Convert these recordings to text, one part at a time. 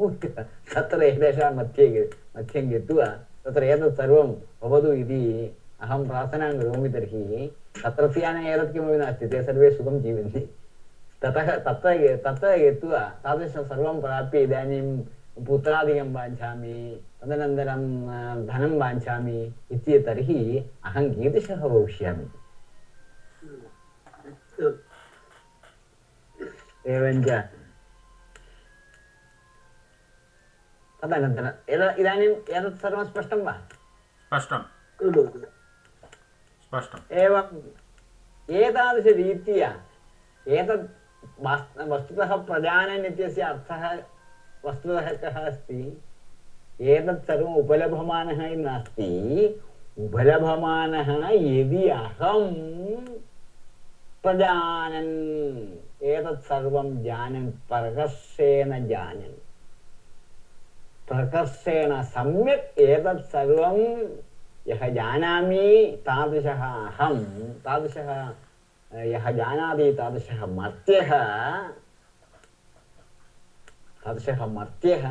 तत्र एतेषां मध्ये मध्यं गत्वा तत्र एतत् सर्वं भवतु इति अहं प्रार्थनां करोमि तर्हि तत्रत्यानाम् एतत् किमपि नास्ति ते सर्वे सुखं जीवन्ति ततः तत्र तत्र गत्वा तादृशं सर्वं प्राप्य इदानीं पुत्रादिकं वाञ्छामि तदनन्तरं धनं वाञ्छामि इति तर्हि अहं कीदृशः भविष्यामि एवञ्च तदनन्तरम् इदानीम् एतत् सर्वं स्पष्टं वा? स्पष्टं। स्पष्टम् एवम् एतादृशरीत्या एतत् वस्तुतः प्रजानन् इत्यस्य अर्थः वस्तुतः कः अस्ति? एतत् सर्वम् उपलभमानः नास्ति। उपलभमानः यदि अहं प्रजानन् एतत् सर्वं जानन् प्रकर्षेण जानन्। प्रकर्षेण सम्यक् एतत् सर्वं यः जानामि तादृशः अहं, तादृशः यः जानाति तादृशः मर्त्यः तादृशः मर्त्यः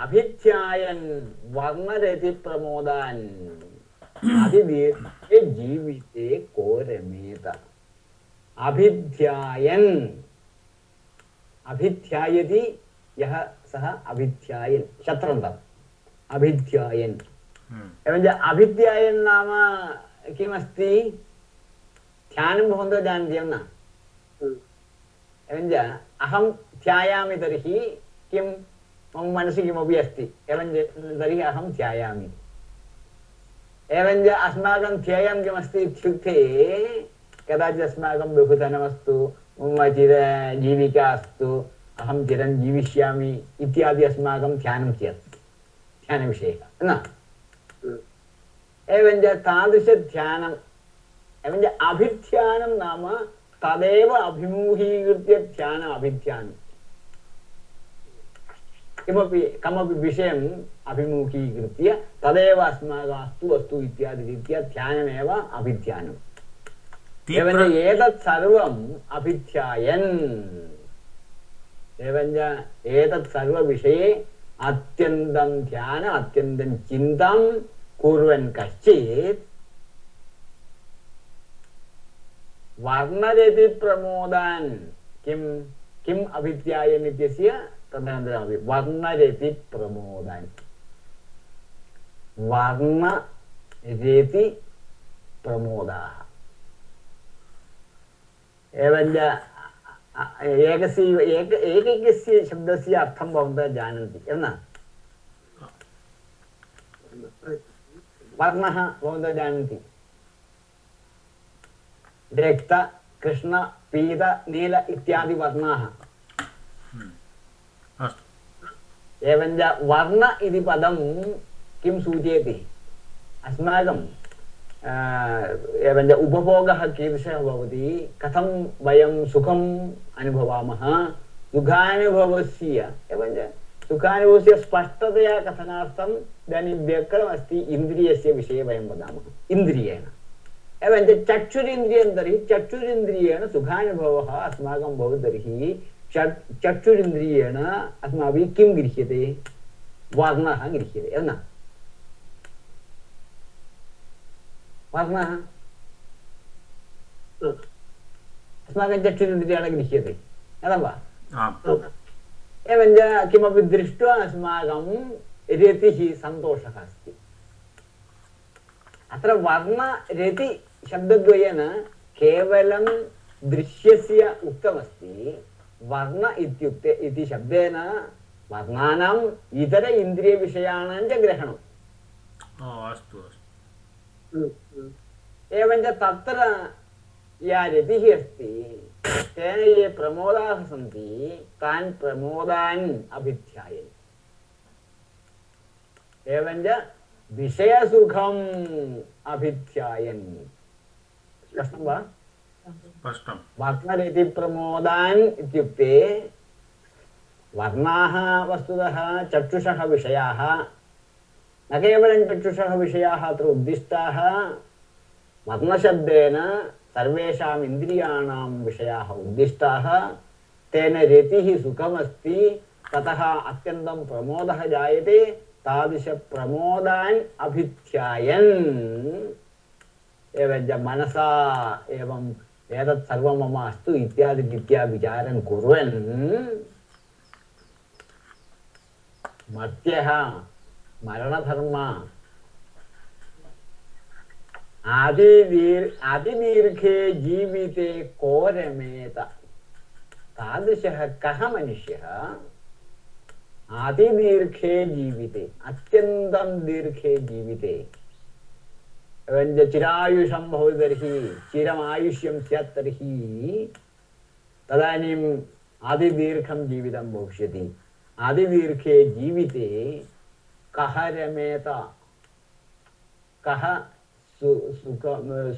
अभिध्यायन् वर्णरतिप्रमोदान् अतिदीर्घे जीविते को अभिध्यायन्। अभिध्यायति यः सः अभिध्यायन् शत्रन्तम् अभिध्यायन् एवञ्च अभिध्यायन् नाम किमस्ति? ध्यानं भवन्तः जानन्ति न। एवञ्च अहं ध्यायामि तर्हि किं? मम मनसि किमपि अस्ति। एवञ्च तर्हि अहं ध्यायामि। एवञ्च अस्माकं ध्येयं किमस्ति इत्युक्ते कदाचित् अस्माकं बहुधनमस्तु मम चिरजीविका अस्तु अहं चिरं जीविष्यामि इत्यादि अस्माकं ध्यानं चेत् ध्यानविषयः न? एवञ्च तादृशध्यानम् एवञ्च अभिध्यानं नाम तदेव अभिमुखीकृत्य ध्यान अभिध्यानं किमपि कमपि विषयम् अभिमुखीकृत्य तदेव अस्माकम् अस्तु अस्तु इत्यादिरीत्या ध्यानमेव अभिध्यानम्। एवञ्च एतत् सर्वम् अभिध्यायन्। एवञ्च एतत् सर्वविषये अत्यन्तं ध्यान, अत्यन्तं चिन्तां कुर्वन् कश्चित् वर्णरति प्रमोदान् किं, किम् अभिध्यायन् इत्यस्य तदनन्तरमपि वर्णरति प्रमोदान्। वर्णरति प्रमोदाः एवञ्च एकस्य एक एकैकस्य शब्दस्य अर्थं भवन्तः जानन्ति न वर्णः भवन्तः जानन्ति रक्त कृष्ण पीत नील इत्यादि वर्णाः एवञ्च वर्ण इति पदं किं सूचयति अस्माकं एवञ्च उपभोगः कीदृशः भवति कथं वयं सुखम् अनुभवामः सुखानुभवस्य एवञ्च सुखानुभवस्य स्पष्टतया कथनार्थम् इदानीं व्यक्रमस्ति इन्द्रियस्य विषये वयं वदामः इन्द्रियेण एवञ्च चक्षुरिन्द्रियं तर्हि चक्षुरिन्द्रियेण सुखानुभवः अस्माकं भवति तर्हि चक्षुरिन्द्रियेण अस्माभिः किं गृह्यते वर्णः गृह्यते न वर्णः अस्माकं चक्षुरिन्द्रियेण गृह्यते न वा। एवञ्च किमपि दृष्ट्वा अस्माकं रतिः सन्तोषः अस्ति। अत्र वर्णरति शब्दद्वयेन केवलं दृश्यस्य उक्तमस्ति। वर्ण इत्युक्ते इति शब्देन वर्णानाम् इतर इन्द्रियविषयाणां च ग्रहणम् अस्तु। अस्तु एवञ्च तत्र या रतिः अस्ति तेन ये प्रमोदाः सन्ति तान् प्रमोदान् अभिध्यायन् एवञ्च विषयसुखम् अभिध्यायन् स्पष्टं वा? स्पष्टं इत्युक्ते वर्णाः वस्तुतः चक्षुषः विषयाः न केवलं चक्षुषः विषयाः अत्र उद्दिष्टाः वर्णशब्देन सर्वेषाम् इन्द्रियाणां विषयाः उद्दिष्टाः तेन रतिः सुखमस्ति ततः अत्यन्तं प्रमोदः जायते तादृशप्रमोदान् अभिध्यायन् एवञ्च मनसा एवम् एतत् सर्वं मम अस्तु इत्यादिरीत्या विचारं कुर्वन् मर्त्यः मरणधर्म अतिदीर् अतिदीर्घे जीविते को रमेत तादृशः कः मनुष्यः? अतिदीर्घे जीविते, अत्यन्तं दीर्घे जीविते। एवञ्च चिरायुषं भवति तर्हि चिरमायुष्यं स्यात् तर्हि तदानीम् अतिदीर्घं जीवितं भविष्यति। अतिदीर्घे जीविते कः रमेत? कः सु सुख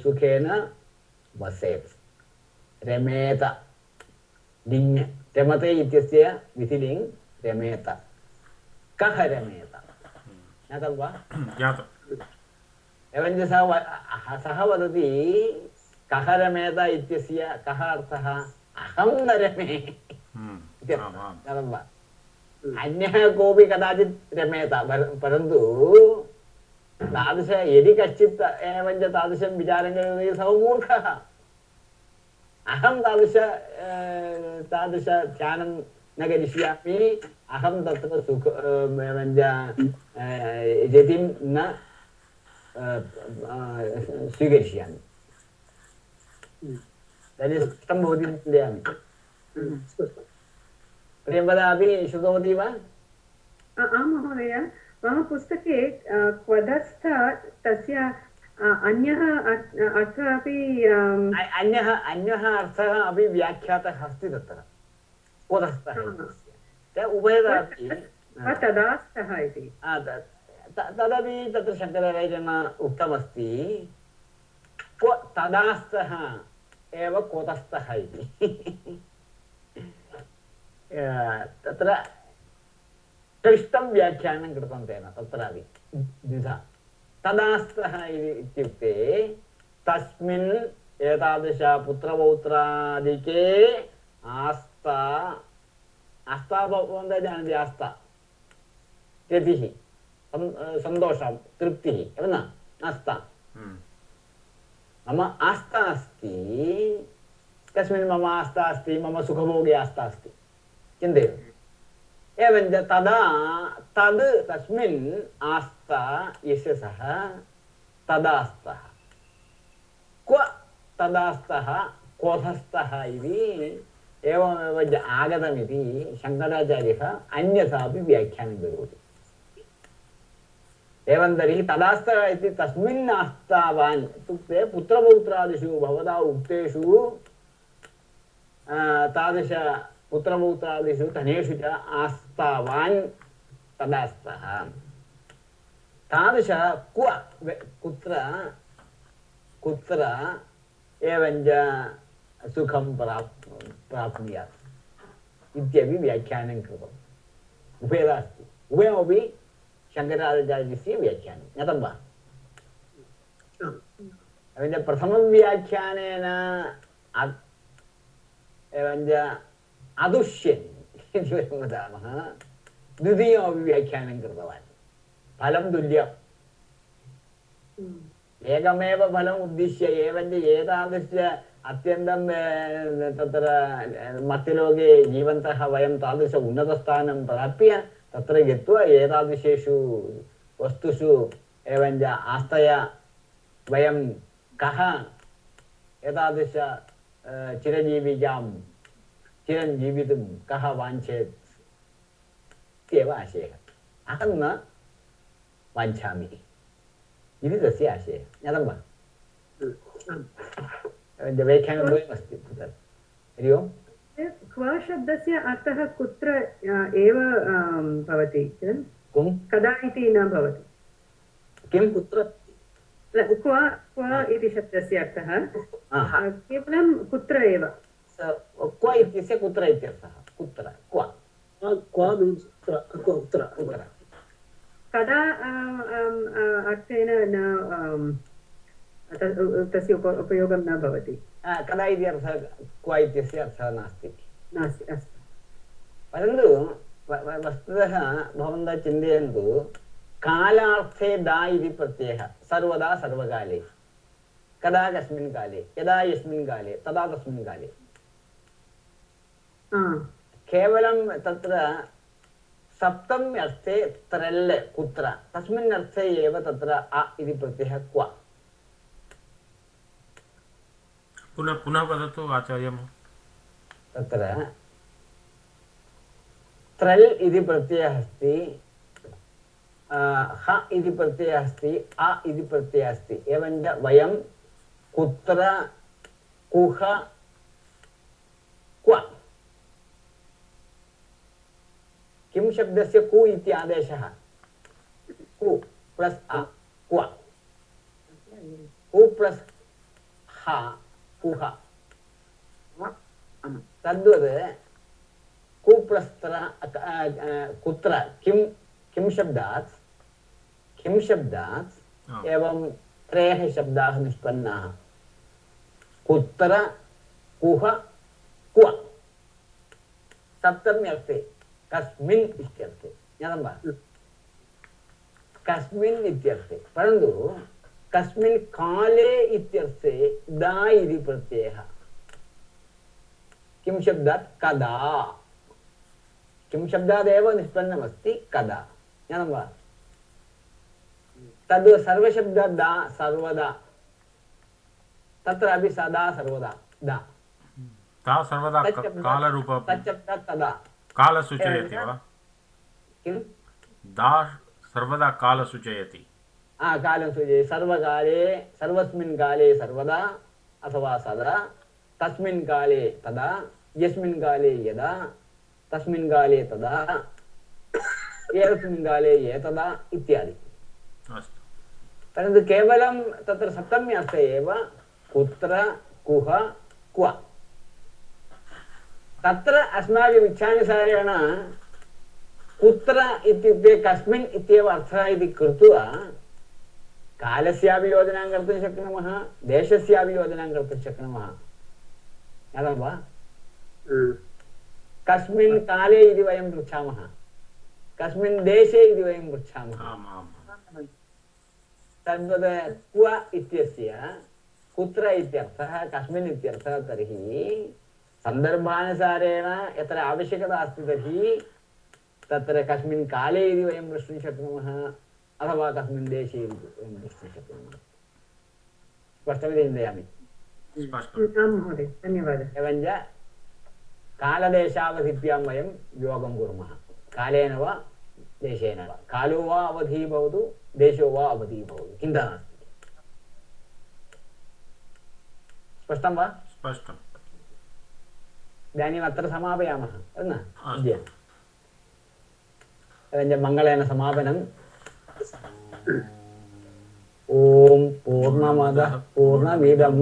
सुखेन वसेत् रमेत लिङ् रमते इत्यस्य विधिलिङ् रमेत कः रमेत ज्ञातं वा ज्ञातम् एवञ्च सः व- सः वदति कः रमेत इत्यस्य कः अर्थः अहं न रमे हम्म, इत्यर्थः आम् आम् ज्ञातं वा अन्यः कोऽपि कदाचित् रमेत पर- परन्तु तादृश यदि कश्चित् एवञ्च तादृशं विचारं करोति सः मूर्खः अहं तादृश अ, तादृश ध्यानं न करिष्यामि अहं तत्र सुख अ, एवञ्च अ, रतिं न अ, अ, स्वीकरिष्यामि तर्हि स्पष्टं भवति इति चिन्तयामि स्पष्टम् प्रियंवदा अपि श्रुतवती वा आ- आं महोदय मम पुस्तके क्वधस्थ तस्य अन्यः अर्थः अपि अन्यः अन्यः अर्थः अपि व्याख्यातः अस्ति तत्र। इत्यस्य। उभयदापि वा तदास्थः इति। तदपि तत्र शङ्कराचार्येण उक्तमस्ति। क्व तदास्तः एव कोतस्थः इति। अ, तत्र क्लिष्टं व्याख्यानं कृतं तेन तत्रापि द्विधा तदास्तः इति इत्युक्ते तस्मिन् एतादृश पुत्रपौत्रादिके आस्था आस्था भवन्तः जानन्ति आस्था। सन्- सन्तोषं तृप्तिः एव न? आस्था। हम्म, मम आस्था अस्ति कस्मिन् मम आस्था अस्ति मम सुखभोगे आस्था अस्ति। चिन्तयतु। एवञ्च तदा, तद् तस्मिन् आस्था, यस्य सः तदास्तः क्व तदास्तः क्वथस्थः इति एवमेव आगतमिति शङ्कराचार्यः अन्यथापि व्याख्यानं करोति। एवं तर्हि तदास्तः इति तस्मिन् आस्तावान् इत्युक्ते पुत्रपौत्रादिषु, भवता उक्तेषु तादृश पुत्रपौत्रादिषु धनेषु च आस्तावान् तदास्तः। तादृश क्व कुत्र कुत्र एवञ्च सुखं प्राप्, प्राप्नुयात् इत्यपि व्याख्यानं कृतम्। उभयदा अस्ति। उभयमपि शङ्कराचार्यस्य व्याख्यानं। ज्ञातं वा? एवञ्च प्रथमव्याख्यानेन एवञ्च अदुष्यन् इति वयं वदामः द्वितीयमपि व्याख्यानं कृतवान् फलं तुल्यम् एकमेव फलम् उद्दिश्य एवञ्च एतादृश अत्यन्तं अ, तत्र अ, मर्त्यलोके जीवन्तः वयं तादृश उन्नतस्थानं प्राप्य तत्र गत्वा एतादृशेषु वस्तुषु एवञ्च आस्थया वयं कः एतादृश अ, चिरजीविकां चिरं जीवितुं कः वाञ्छेत् इत्येव आशयः अहं न वाञ्छामि इति तस्य आशयः ज्ञातं वा आम्। व्याख्यानद्वयमस्ति तत्र हरि ओम् क्व शब्दस्य अर्थः कुत्र अ, एव अम्, भवति किल? कुं कदा इति न भवति किं कुत्र क्व क्व इति शब्दस्य अर्थः हा, अ, केवलं कुत्र एव स- क्व इत्यस्य कुत्र इत्यर्थः? कुत्र? क्व। क्वा मीन्स् कुत्र कुत्र कुत्र कदा अर्थेन न तस्य उप- उपयोगं न भवति। कदा इति अर्थः क्व इत्यस्य अर्थः नास्ति। नास्ति अस्तु। परन्तु वस्तुतः भवन्तः चिन्तयन्तु कालार्थे दा इति प्रत्ययः सर्वदा सर्वकाले। कदा कस्मिन् काले? यदा यस्मिन् काले? तदा तस्मिन् काले। केवलं तत्र सप्तम्यर्थे त्रल् कुत्र तस्मिन् अर्थे एव तत्र अ इति प्रत्ययः क्व पुनः पुनः वदतु आचार्य तत्र त्रल् इति प्रत्ययः अस्ति ह इति प्रत्ययः अस्ति अ इति प्रत्ययः अस्ति एवञ्च वयं कुत्र कुह क्व किं शब्दस्य कु इति आदेशः? कु प्लस् अ क्व। कु प्लस् ह कुह। तद्वत् कुप्रस्त्र कुत्र किं किं शब्दात्? किं शब्दात्? एवं त्रयः शब्दाः निष्पन्नाः। कुत्र कुह क्व। सप्तम्यर्थे कस्मिन् इत्यर्थे। ज्ञातं वा? कस्मिन् इत्यर्थे। परन्तु कस्मिन् काले इत्यर्थे दा इति प्रत्ययः। किं शब्दात्? कदा। किं शब्दादेव निष्पन्नमस्ति? कदा। ज्ञातं वा? तद् सर्वशब्दात् दा सर्वदा। तत्रापि सदा सर्वदा। दा। ता सर्वदा कालरूप तच्शब्दात् तदा। काल सूचयति वा किं दा सर्वदा काल सूचयति आ कालं सूचयति सर्वकाले सर्वस्मिन् काले सर्वदा अथवा सदा तस्मिन् काले तदा यस्मिन् काले यदा तस्मिन् काले तदा एतस्मिन् काले एतदा इत्यादि अस्तु परन्तु केवलं तत्र सप्तम्यर्थे एव कुत्र कुह क्व तत्र अस्माकम् इच्छानुसारेण कुत्र इत्युक्ते कस्मिन् इत्येव अर्थः इति कृत्वा कालस्यापि योजनां कर्तुं शक्नुमः देशस्यापि योजनां कर्तुं शक्नुमः। ज्ञातं वा? कस्मिन् काले इति वयं पृच्छामः। कस्मिन् देशे इति वयं पृच्छामः। तद्वत् क्व इत्यस्य कुत्र इत्यर्थः कस्मिन् इत्यर्थः तर्हि सन्दर्भानुसारेण यत्र आवश्यकता अस्ति तर्हि तत्र कस्मिन् काले इति वयं प्रष्टुं शक्नुमः अथवा कस्मिन् देशे इति वयं प्रष्टुं शक्नुमः स्पष्टमिति चिन्तयामि स्पष्टम् आं महोदय धन्यवादः एवञ्च कालदेशावधिभ्यां वयं योगं कुर्मः कालेन वा देशेन वा कालो वा अवधिः भवतु देशो वा अवधिः भवतु चिन्ता नास्ति स्पष्टं वा स्पष्टम् इदानीम् अत्र समापयामः न। अद्य एवञ्च मङ्गलेन समापनम् ॐ पूर्णमदः पूर्णमिदं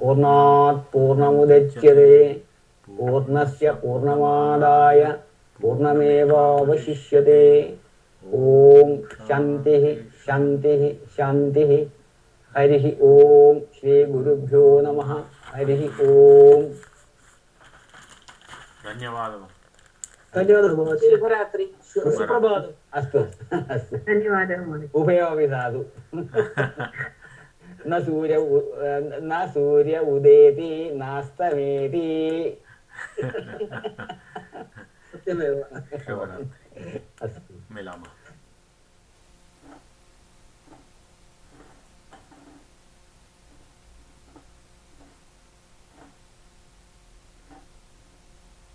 पूर्णात् पूर्णमुदच्यते पूर्णस्य पूर्णमादाय पूर्णमेवावशिष्यते ॐ शान्तिः शान्तिः शान्तिः हरिः ॐ श्रीगुरुभ्यो नमः हरिः ॐ धन्यवादः धन्यवादः महोदय शुभरात्रि सुप्रभातम् अस्तु अस्तु धन्यवादः महोदय उभयोपि साधु न सूर्य उ- न सूर्य उदेति नास्तमेति सत्यमेव शुभरात्रि अस्तु मिलामः